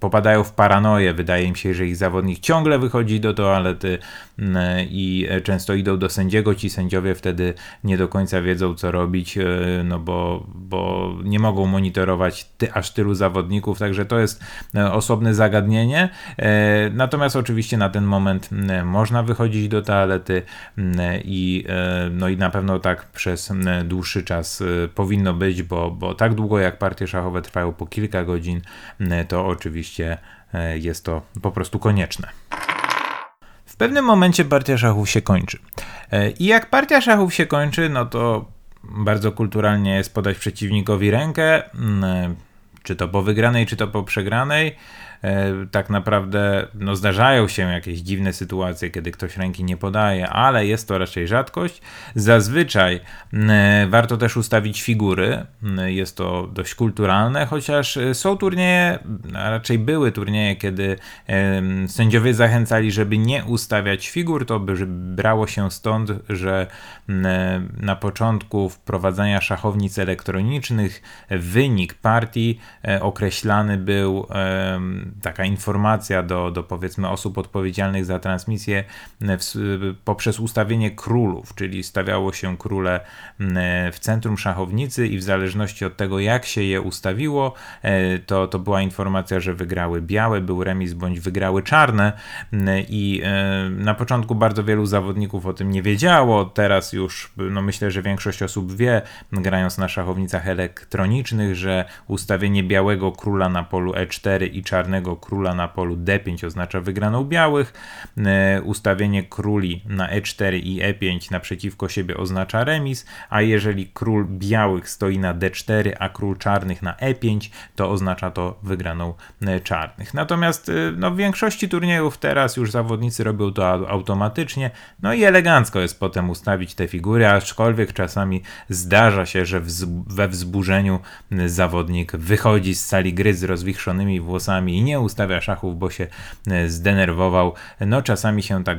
popadają w paranoję. Wydaje im się, że ich zawodnik ciągle wychodzi do toalety mm, i y, często idą do sędziego. Ci sędziowie wtedy nie do końca wiedzą, co robić, no bo, bo nie mogą monitorować ty, aż tylu zawodników, także to jest e, osobne zagadnienie. E, Natomiast oczywiście na ten moment można wychodzić do toalety i, e, no i na pewno tak przez dłuższy czas powinno być, bo, bo tak długo jak partie szachowe trwają po kilka godzin, to oczywiście jest to po prostu konieczne. W pewnym momencie partia szachów się kończy. I jak partia szachów się kończy, no to bardzo kulturalnie jest podać przeciwnikowi rękę, mm, czy to po wygranej, czy to po przegranej. E, Tak naprawdę no, zdarzają się jakieś dziwne sytuacje, kiedy ktoś ręki nie podaje, ale jest to raczej rzadkość. Zazwyczaj mm, warto też ustawić figury. Mm, Jest to dość kulturalne, chociaż e, są turnieje, a raczej były turnieje, kiedy sędziowie zachęcali, żeby nie ustawiać figur. To by brało się stąd, że mm, na początku wprowadzania szachownic elektronicznych wynik partii e, określany był taka informacja do, do powiedzmy osób odpowiedzialnych za transmisję e, w, s- poprzez ustawienie królów, czyli stawiało się króle e, w centrum szachownicy i w zależności od tego jak się je ustawiło, e, to, to była informacja, że wygrały białe, był remis bądź wygrały czarne i e, na początku bardzo wielu zawodników o tym nie wiedziało, teraz już no myślę, że większość osób wie, grając na szachownicach elektronicznych, że ustawienie białego króla na polu E4 i czarnego króla na polu D5 oznacza wygraną białych, e, ustawienie króli na E4 i E5 naprzeciwko siebie oznacza remis, a jeżeli król białych stoi na D4, a król czarnych na E5, to oznacza to wygraną e, czarnych. Natomiast e, no, w większości turniejów teraz już zawodnicy robią to au- automatycznie, no i elegancko jest potem ustawić te figury, aczkolwiek czasami zdarza się, że we wzburzeniu zawodnik wychodzi z sali gry z rozwichrzonymi włosami i nie ustawia szachów, bo się zdenerwował. No czasami się tak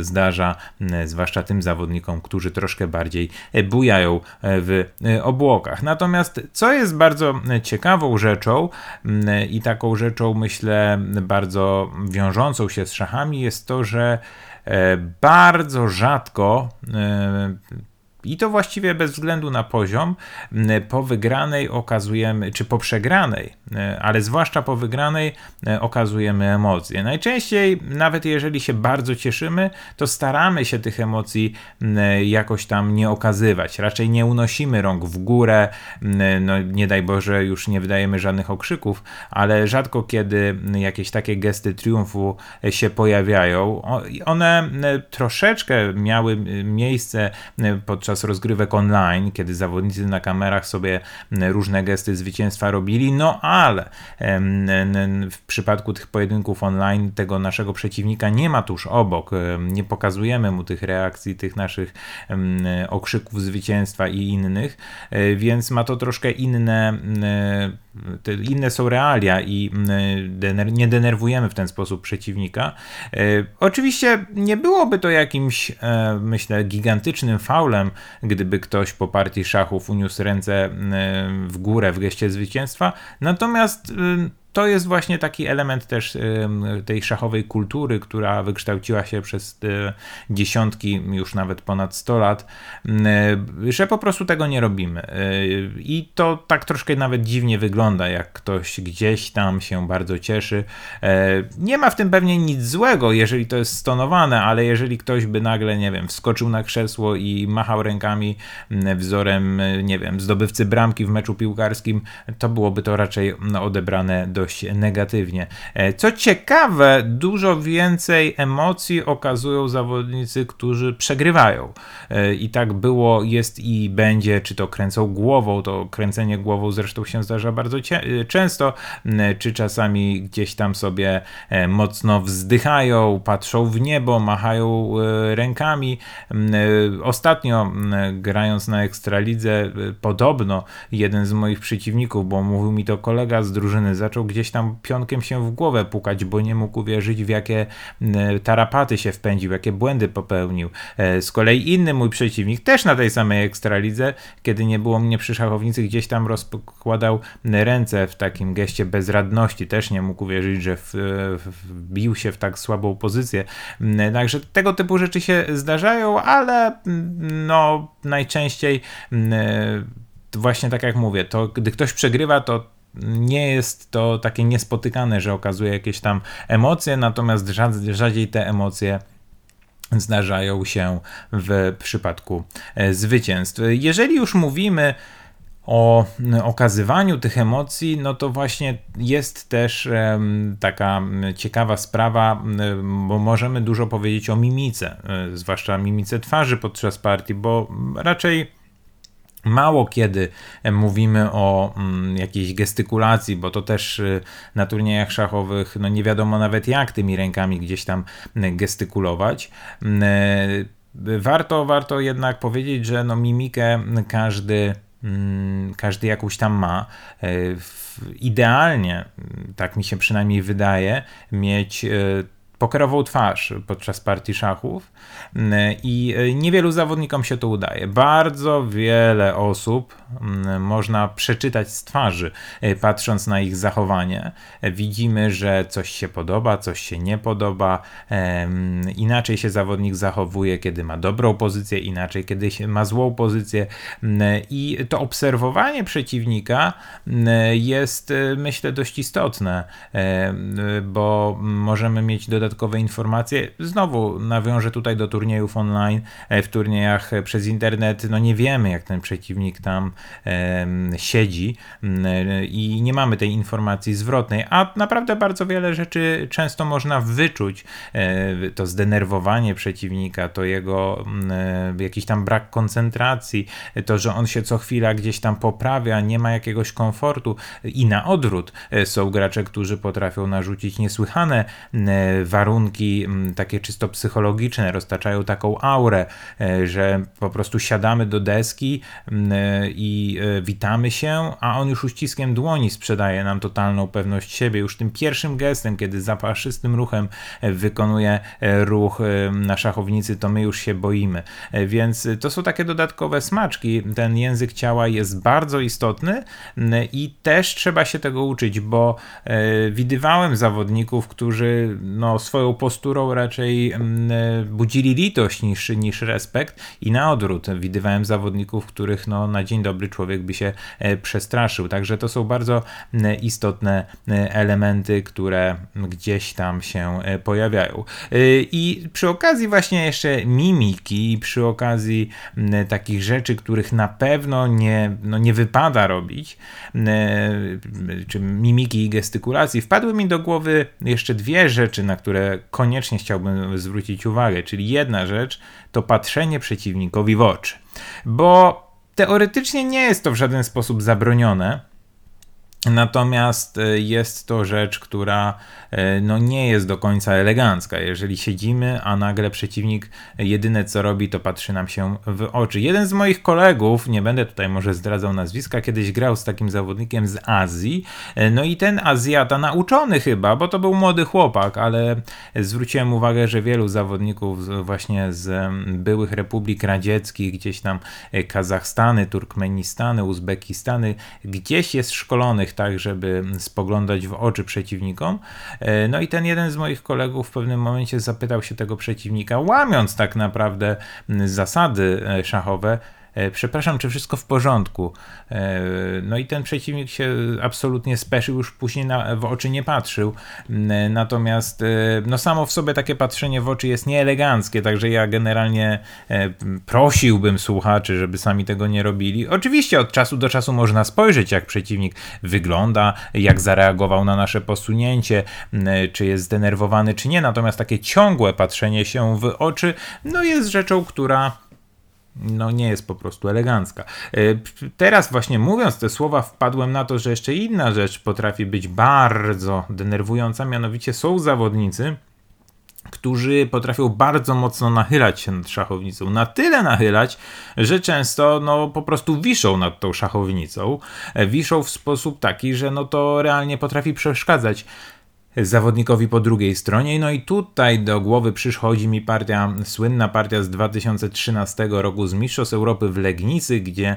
zdarza, zwłaszcza tym zawodnikom, którzy troszkę bardziej bujają w obłokach. Natomiast co jest bardzo ciekawą rzeczą i taką rzeczą myślę bardzo wiążącą się z szachami jest to, że bardzo rzadko i to właściwie bez względu na poziom, po wygranej okazujemy, czy po przegranej, ale zwłaszcza po wygranej okazujemy emocje. Najczęściej, nawet jeżeli się bardzo cieszymy, to staramy się tych emocji jakoś tam nie okazywać. Raczej nie unosimy rąk w górę, no nie daj Boże, już nie wydajemy żadnych okrzyków, ale rzadko kiedy jakieś takie gesty triumfu się pojawiają. One troszeczkę miały miejsce podczas podczas rozgrywek online, kiedy zawodnicy na kamerach sobie różne gesty zwycięstwa robili, no ale w przypadku tych pojedynków online tego naszego przeciwnika nie ma tuż obok, nie pokazujemy mu tych reakcji, tych naszych okrzyków zwycięstwa i innych, e, więc ma to troszkę inne inne są realia i nie denerwujemy w ten sposób przeciwnika. E, oczywiście nie byłoby to jakimś, e, myślę, gigantycznym faulem, gdyby ktoś po partii szachów uniósł ręce w górę w geście zwycięstwa, natomiast to jest właśnie taki element też tej szachowej kultury, która wykształciła się przez dziesiątki, już nawet ponad 100 lat, że po prostu tego nie robimy. I to tak troszkę nawet dziwnie wygląda, jak ktoś gdzieś tam się bardzo cieszy. Nie ma w tym pewnie nic złego, jeżeli to jest stonowane, ale jeżeli ktoś by nagle, nie wiem, wskoczył na krzesło i machał rękami wzorem, nie wiem, zdobywcy bramki w meczu piłkarskim, to byłoby to raczej odebrane do dość negatywnie. E, co ciekawe, dużo więcej emocji okazują zawodnicy, którzy przegrywają. E, I tak było, jest i będzie, czy to kręcą głową, to kręcenie głową zresztą się zdarza bardzo e, często, czy czasami gdzieś tam sobie mocno wzdychają, patrzą w niebo, machają rękami. Ostatnio grając na Ekstralidze, podobno jeden z moich przeciwników, bo mówił mi to kolega z drużyny, zaczął gdzieś tam pionkiem się w głowę pukać, bo nie mógł uwierzyć w jakie tarapaty się wpędził, jakie błędy popełnił. E, z kolei inny mój przeciwnik, też na tej samej ekstralidze, kiedy nie było mnie przy szachownicy, gdzieś tam rozkładał ręce w takim geście bezradności. Też nie mógł uwierzyć, że wbił się w tak słabą pozycję. Także tego typu rzeczy się zdarzają, ale no najczęściej właśnie tak jak mówię, to gdy ktoś przegrywa, to nie jest to takie niespotykane, że okazuje jakieś tam emocje, natomiast rzadziej te emocje zdarzają się w przypadku e, zwycięstw. Jeżeli już mówimy o okazywaniu tych emocji, no to właśnie jest też taka ciekawa sprawa, bo możemy dużo powiedzieć o mimice, e, zwłaszcza mimice twarzy podczas partii, bo raczej Mało kiedy mówimy o mm, jakiejś gestykulacji, bo to też y, na turniejach szachowych no nie wiadomo nawet jak tymi rękami gdzieś tam gestykulować. Mm, y, warto, warto jednak powiedzieć, że no mimikę każdy mm, każdy jakąś tam ma. Y, idealnie, tak mi się przynajmniej wydaje, mieć pokerową twarz podczas partii szachów i niewielu zawodnikom się to udaje. Bardzo wiele osób Mm, można przeczytać z twarzy, e, patrząc na ich zachowanie. Widzimy, że coś się podoba, coś się nie podoba. Inaczej się zawodnik zachowuje, kiedy ma dobrą pozycję, inaczej, kiedy ma złą pozycję. Mm, I to obserwowanie przeciwnika mm, jest, e, myślę, dość istotne, bo możemy mieć dodatkowe informacje. Znowu nawiążę tutaj do turniejów online. E, w turniejach przez internet, no nie wiemy, jak ten przeciwnik tam siedzi i nie mamy tej informacji zwrotnej, a naprawdę bardzo wiele rzeczy często można wyczuć. E, to zdenerwowanie przeciwnika, to jego jakiś tam brak koncentracji, to, że on się co chwila gdzieś tam poprawia, nie ma jakiegoś komfortu i na odwrót e, są gracze, którzy potrafią narzucić niesłychane warunki takie czysto psychologiczne, roztaczają taką aurę, że po prostu siadamy do deski i witamy się, a on już uściskiem dłoni sprzedaje nam totalną pewność siebie. Już tym pierwszym gestem, kiedy zapaszystym ruchem wykonuje ruch na szachownicy, to my już się boimy. Więc to są takie dodatkowe smaczki. Ten język ciała jest bardzo istotny i też trzeba się tego uczyć, bo widywałem zawodników, którzy no, swoją posturą raczej budzili litość niż, niż respekt i na odwrót widywałem zawodników, których no, na dzień dobry człowiek by się przestraszył. Także to są bardzo istotne elementy, które gdzieś tam się pojawiają. I przy okazji właśnie jeszcze mimiki, przy okazji takich rzeczy, których na pewno nie, no nie wypada robić, czy mimiki i gestykulacji, wpadły mi do głowy jeszcze dwie rzeczy, na które koniecznie chciałbym zwrócić uwagę. Czyli jedna rzecz to patrzenie przeciwnikowi w oczy. Bo teoretycznie nie jest to w żaden sposób zabronione, Natomiast e, jest to rzecz, która e, no, nie jest do końca elegancka. Jeżeli siedzimy, a nagle przeciwnik jedyne co robi, to patrzy nam się w oczy. Jeden z moich kolegów, nie będę tutaj może zdradzał nazwiska, kiedyś grał z takim zawodnikiem z Azji. E, no i ten Azjata, nauczony chyba, bo to był młody chłopak, ale zwróciłem uwagę, że wielu zawodników właśnie z byłych republik radzieckich, gdzieś tam Kazachstany, Turkmenistany, Uzbekistany, gdzieś jest szkolonych tak, żeby spoglądać w oczy przeciwnikom. E, no i ten jeden z moich kolegów w pewnym momencie zapytał się tego przeciwnika, łamiąc tak naprawdę zasady e, szachowe, przepraszam, czy wszystko w porządku? E, no i ten przeciwnik się absolutnie speszył, już później na, w oczy nie patrzył. E, natomiast no samo w sobie takie patrzenie w oczy jest nieeleganckie, także ja generalnie prosiłbym słuchaczy, żeby sami tego nie robili. Oczywiście od czasu do czasu można spojrzeć, jak przeciwnik wygląda, jak zareagował na nasze posunięcie, czy jest zdenerwowany, czy nie. Natomiast takie ciągłe patrzenie się w oczy, no jest rzeczą, która no nie jest po prostu elegancka. E, teraz właśnie mówiąc te słowa wpadłem na to, że jeszcze inna rzecz potrafi być bardzo denerwująca, mianowicie są zawodnicy, którzy potrafią bardzo mocno nachylać się nad szachownicą. Na tyle nachylać, że często no, po prostu wiszą nad tą szachownicą. E, wiszą w sposób taki, że no, to realnie potrafi przeszkadzać zawodnikowi po drugiej stronie. No i tutaj do głowy przychodzi mi partia, słynna partia z 2013 roku z Mistrzostw Europy w Legnicy, gdzie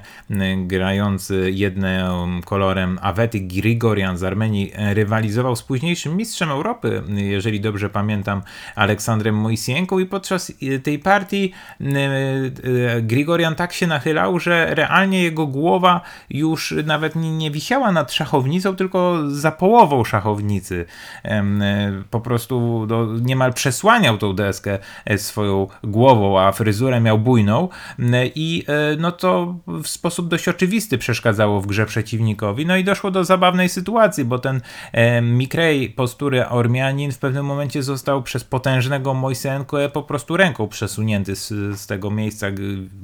grający jednym kolorem Aveti Grigorian z Armenii e, rywalizował z późniejszym mistrzem Europy, jeżeli dobrze pamiętam, Aleksandrem Mojsienką i podczas e, tej partii e, Grigorian tak się nachylał, że realnie jego głowa już nawet nie wisiała nad szachownicą, tylko za połową szachownicy. E, po prostu no, niemal przesłaniał tą deskę e, swoją głową, a fryzurę miał bujną i e, no to w sposób dość oczywisty przeszkadzało w grze przeciwnikowi. No i doszło do zabawnej sytuacji, bo ten Mikrej postury Ormianin w pewnym momencie został przez potężnego Mojsenko po prostu ręką przesunięty z, z tego miejsca,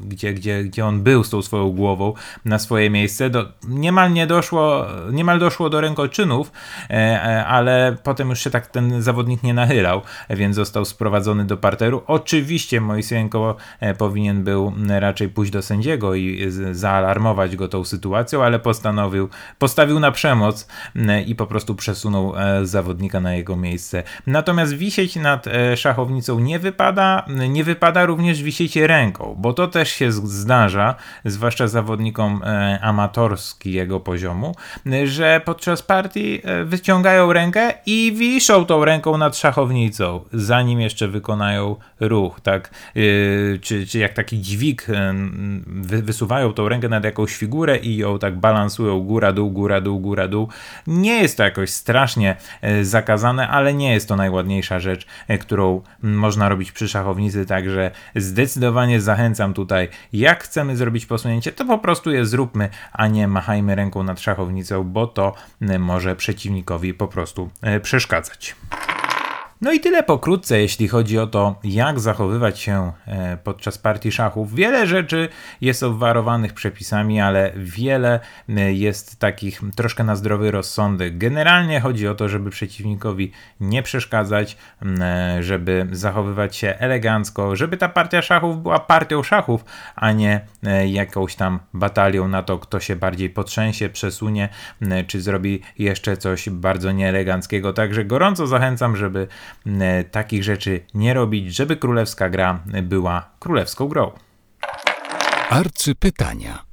gdzie, gdzie, gdzie on był z tą swoją głową na swoje miejsce. Do, niemal nie doszło, niemal doszło do rękoczynów, ale potem już się tak ten zawodnik nie nachylał, więc został sprowadzony do parteru. Oczywiście Mojsienko e, powinien był raczej pójść do sędziego i zaalarmować go tą sytuacją, ale postanowił, postawił na przemoc i po prostu przesunął e, zawodnika na jego miejsce. Natomiast wisieć nad e, szachownicą nie wypada, nie wypada również wisieć ręką, bo to też się zdarza, zwłaszcza zawodnikom amatorskiego poziomu, że podczas partii wyciągają rękę i i wiszą tą ręką nad szachownicą, zanim jeszcze wykonają ruch, tak? Yy, czy, czy jak taki dźwig, yy, wysuwają tą rękę nad jakąś figurę i ją tak balansują góra, dół, góra, dół, góra, dół. Nie jest to jakoś strasznie yy, zakazane, ale nie jest to najładniejsza rzecz, którą można robić przy szachownicy, także zdecydowanie zachęcam tutaj, jak chcemy zrobić posunięcie, to po prostu je zróbmy, a nie machajmy ręką nad szachownicą, bo to może przeciwnikowi po prostu przeszkadzać. No i tyle pokrótce, jeśli chodzi o to, jak zachowywać się e, podczas partii szachów. Wiele rzeczy jest obwarowanych przepisami, ale wiele e, jest takich troszkę na zdrowy rozsądek. Generalnie chodzi o to, żeby przeciwnikowi nie przeszkadzać, e, żeby zachowywać się elegancko, żeby ta partia szachów była partią szachów, a nie jakąś tam batalią na to, kto się bardziej potrzęsie, przesunie, czy zrobi jeszcze coś bardzo nieeleganckiego. Także gorąco zachęcam, żeby E, takich rzeczy nie robić, żeby królewska gra była królewską grą. Arcypytania.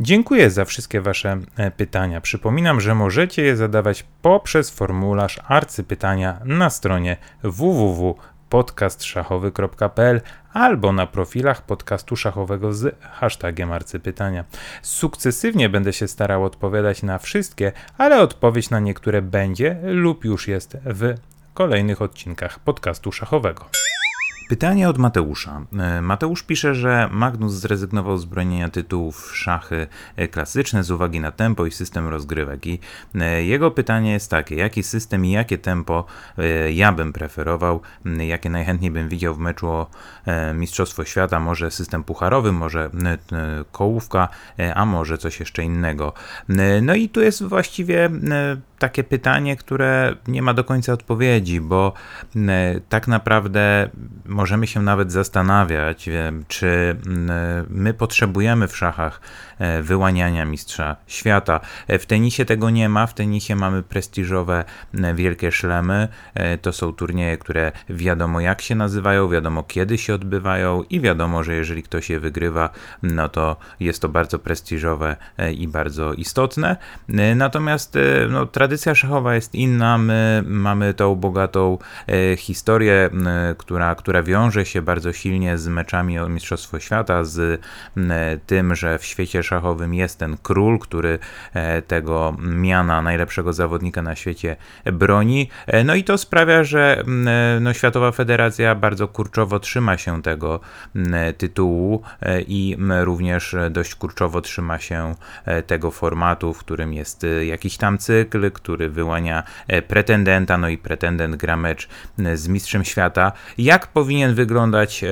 Dziękuję za wszystkie Wasze e, pytania. Przypominam, że możecie je zadawać poprzez formularz arcypytania na stronie www podcastszachowy.pl albo na profilach podcastu szachowego z hashtagiem arcypytania. Sukcesywnie będę się starał odpowiadać na wszystkie, ale odpowiedź na niektóre będzie lub już jest w kolejnych odcinkach podcastu szachowego. Pytanie od Mateusza. E, Mateusz pisze, że Magnus zrezygnował z bronienia tytułów szachy e, klasyczne z uwagi na tempo i system rozgrywek. I e, jego pytanie jest takie: jaki system i jakie tempo ja bym preferował, jakie najchętniej bym widział w meczu o Mistrzostwo Świata? Może system pucharowy, może kołówka, a może coś jeszcze innego. No i tu jest właściwie takie pytanie, które nie ma do końca odpowiedzi, bo tak naprawdę możemy się nawet zastanawiać, czy my potrzebujemy w szachach e, wyłaniania mistrza świata. E, w tenisie tego nie ma, w tenisie mamy prestiżowe wielkie szlemy. E, to są turnieje, które wiadomo jak się nazywają, wiadomo kiedy się odbywają i wiadomo, że jeżeli ktoś je wygrywa, no to jest to bardzo prestiżowe i bardzo istotne. Natomiast no, tradycja szachowa jest inna. My mamy tą bogatą historię, która, która wiąże się bardzo silnie z meczami o Mistrzostwo Świata, z tym, że w świecie szachowym jest ten król, który e, tego miana najlepszego zawodnika na świecie broni. E, no i to sprawia, że e, no, Światowa Federacja bardzo kurczowo trzyma się tego tytułu i również dość kurczowo trzyma się tego formatu, w którym jest jakiś tam cykl, który wyłania pretendenta, no i pretendent gra mecz z mistrzem świata. Jak powinien wyglądać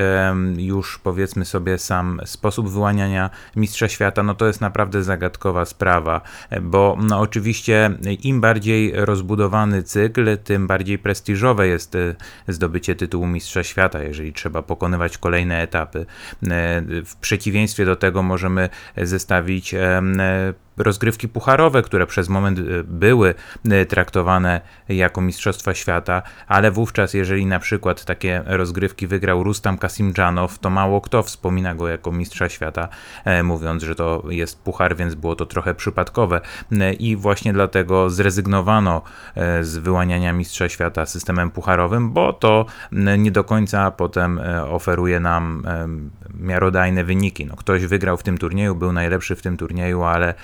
już powiedzmy sobie sam sposób wyłaniania mistrza świata, no to jest naprawdę zagadkowa sprawa, bo no oczywiście im bardziej rozbudowany cykl, tym bardziej prestiżowe jest e, zdobycie tytułu mistrza świata, jeżeli trzeba pokonywać kolejne etapy. E, w przeciwieństwie do tego możemy zestawić rozgrywki pucharowe, które przez moment y, były y, traktowane jako Mistrzostwa Świata, ale wówczas, jeżeli na przykład takie rozgrywki wygrał Rustam Kasimdżanow, to mało kto wspomina go jako Mistrza Świata, e, mówiąc, że to jest puchar, więc było to trochę przypadkowe. E, I właśnie dlatego zrezygnowano e, z wyłaniania Mistrza Świata systemem pucharowym, bo to nie do końca potem oferuje nam miarodajne wyniki. No, ktoś wygrał w tym turnieju, był najlepszy w tym turnieju, ale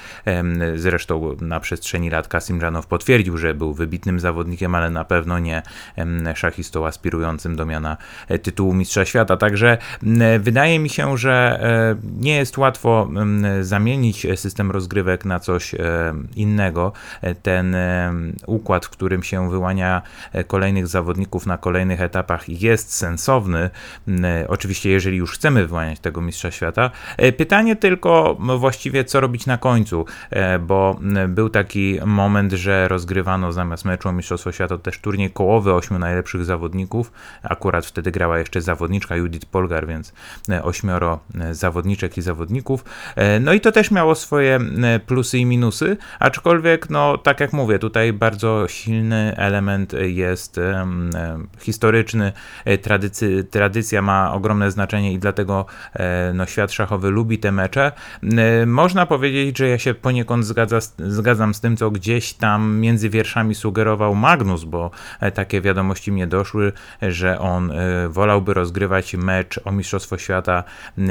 Zresztą na przestrzeni lat Kasim potwierdził, że był wybitnym zawodnikiem, ale na pewno nie szachistą aspirującym do miana e, tytułu Mistrza Świata. Także wydaje mi się, że e, nie jest łatwo zamienić system rozgrywek na coś e, innego. Ten układ, w którym się wyłania kolejnych zawodników na kolejnych etapach jest sensowny. Oczywiście, jeżeli już chcemy wyłaniać tego Mistrza Świata. Pytanie tylko właściwie, co robić na końcu. E, bo był taki moment, że rozgrywano zamiast meczu o Mistrzostwo Świata też turniej kołowy ośmiu najlepszych zawodników. Akurat wtedy grała jeszcze zawodniczka Judith Polgar, więc e, ośmioro e, zawodniczek i zawodników. No i to też miało swoje plusy i minusy, aczkolwiek, no tak jak mówię, tutaj bardzo silny element jest historyczny. Tradycy, tradycja ma ogromne znaczenie i dlatego no, świat szachowy lubi te mecze. Można powiedzieć, że ja się poniekąd zgadza, zgadzam z tym, co gdzieś tam między wierszami sugerował Magnus, bo e, takie wiadomości mnie doszły, że on e, wolałby rozgrywać mecz o Mistrzostwo Świata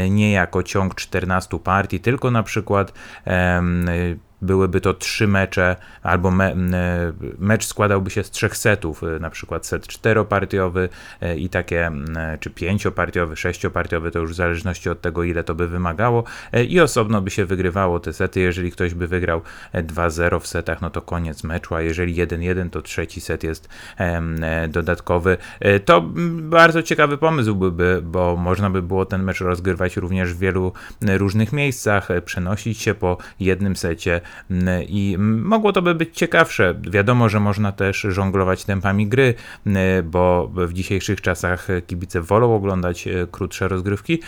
nie jako ciąg 14 partii, tylko na przykład byłyby to trzy mecze, albo me, mecz składałby się z trzech setów, na przykład set czteropartiowy i takie, czy pięciopartiowy, sześciopartiowy, to już w zależności od tego, ile to by wymagało, i osobno by się wygrywało te sety. Jeżeli ktoś by wygrał 2-0 w setach, no to koniec meczu, a jeżeli 1-1, to trzeci set jest dodatkowy. To bardzo ciekawy pomysł byłby, bo można by było ten mecz rozgrywać również w wielu różnych miejscach, przenosić się po jednym secie i mogło to by być ciekawsze. Wiadomo, że można też żonglować tempami gry, bo w dzisiejszych czasach kibice wolą oglądać krótsze rozgrywki.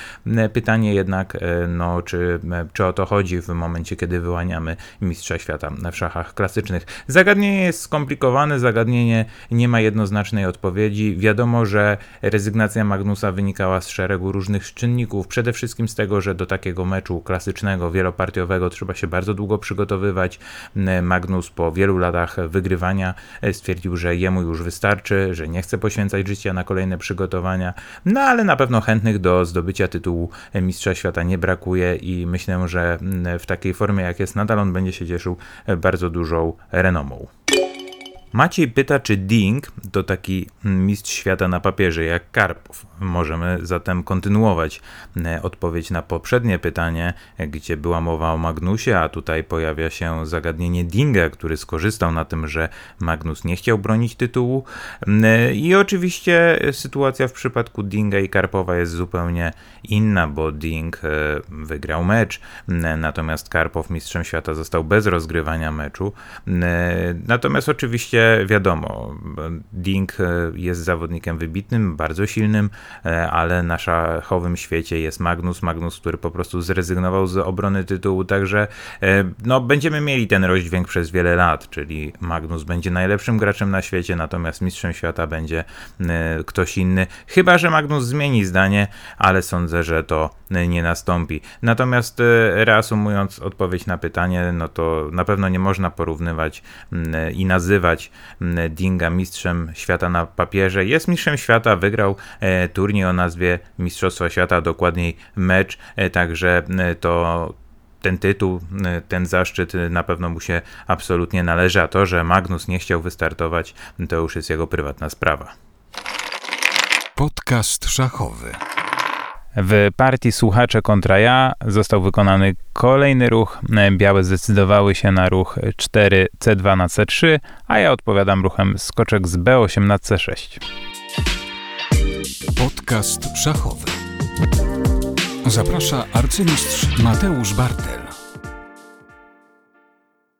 Pytanie jednak, no, czy, czy o to chodzi w momencie, kiedy wyłaniamy mistrza świata w szachach klasycznych. Zagadnienie jest skomplikowane, zagadnienie nie ma jednoznacznej odpowiedzi. Wiadomo, że rezygnacja Magnusa wynikała z szeregu różnych czynników. Przede wszystkim z tego, że do takiego meczu klasycznego, wielopartiowego trzeba się bardzo długo przygotowywać. Magnus po wielu latach wygrywania stwierdził, że jemu już wystarczy, że nie chce poświęcać życia na kolejne przygotowania. No ale na pewno chętnych do zdobycia tytułu Mistrza Świata nie brakuje i myślę, że w takiej formie jak jest nadal on będzie się cieszył bardzo dużą renomą. Maciej pyta, czy Ding to taki mistrz świata na papierze jak Karpow. Możemy zatem kontynuować e, odpowiedź na poprzednie pytanie, gdzie była mowa o Magnusie, a tutaj pojawia się zagadnienie Dinga, który skorzystał na tym, że Magnus nie chciał bronić tytułu. E, I oczywiście sytuacja w przypadku Dinga i Karpowa jest zupełnie inna, bo Ding e, wygrał mecz, natomiast Karpow mistrzem świata został bez rozgrywania meczu. Natomiast oczywiście oczywiście wiadomo, Ding e, jest zawodnikiem wybitnym, bardzo silnym, e, ale na szachowym świecie jest Magnus, Magnus, który po prostu zrezygnował z obrony tytułu, także e, no, będziemy mieli ten rozdźwięk przez wiele lat, czyli Magnus będzie najlepszym graczem na świecie, natomiast mistrzem świata będzie ktoś inny. Chyba, że Magnus zmieni zdanie, ale sądzę, że to nie nastąpi. Natomiast reasumując odpowiedź na pytanie, no to na pewno nie można porównywać i nazywać Dinga mistrzem świata na papierze. Jest mistrzem świata, wygrał e, turniej o nazwie Mistrzostwa Świata, dokładniej mecz, e, także e, to ten tytuł, ten zaszczyt na pewno mu się absolutnie należy, a to, że Magnus nie chciał wystartować, to już jest jego prywatna sprawa. Podcast szachowy. W partii słuchacze kontra ja został wykonany kolejny ruch. Białe zdecydowały się na ruch 4 C2 na C3, a ja odpowiadam ruchem skoczek z B8 na C6. Podcast szachowy. Zaprasza arcymistrz Mateusz Bartel.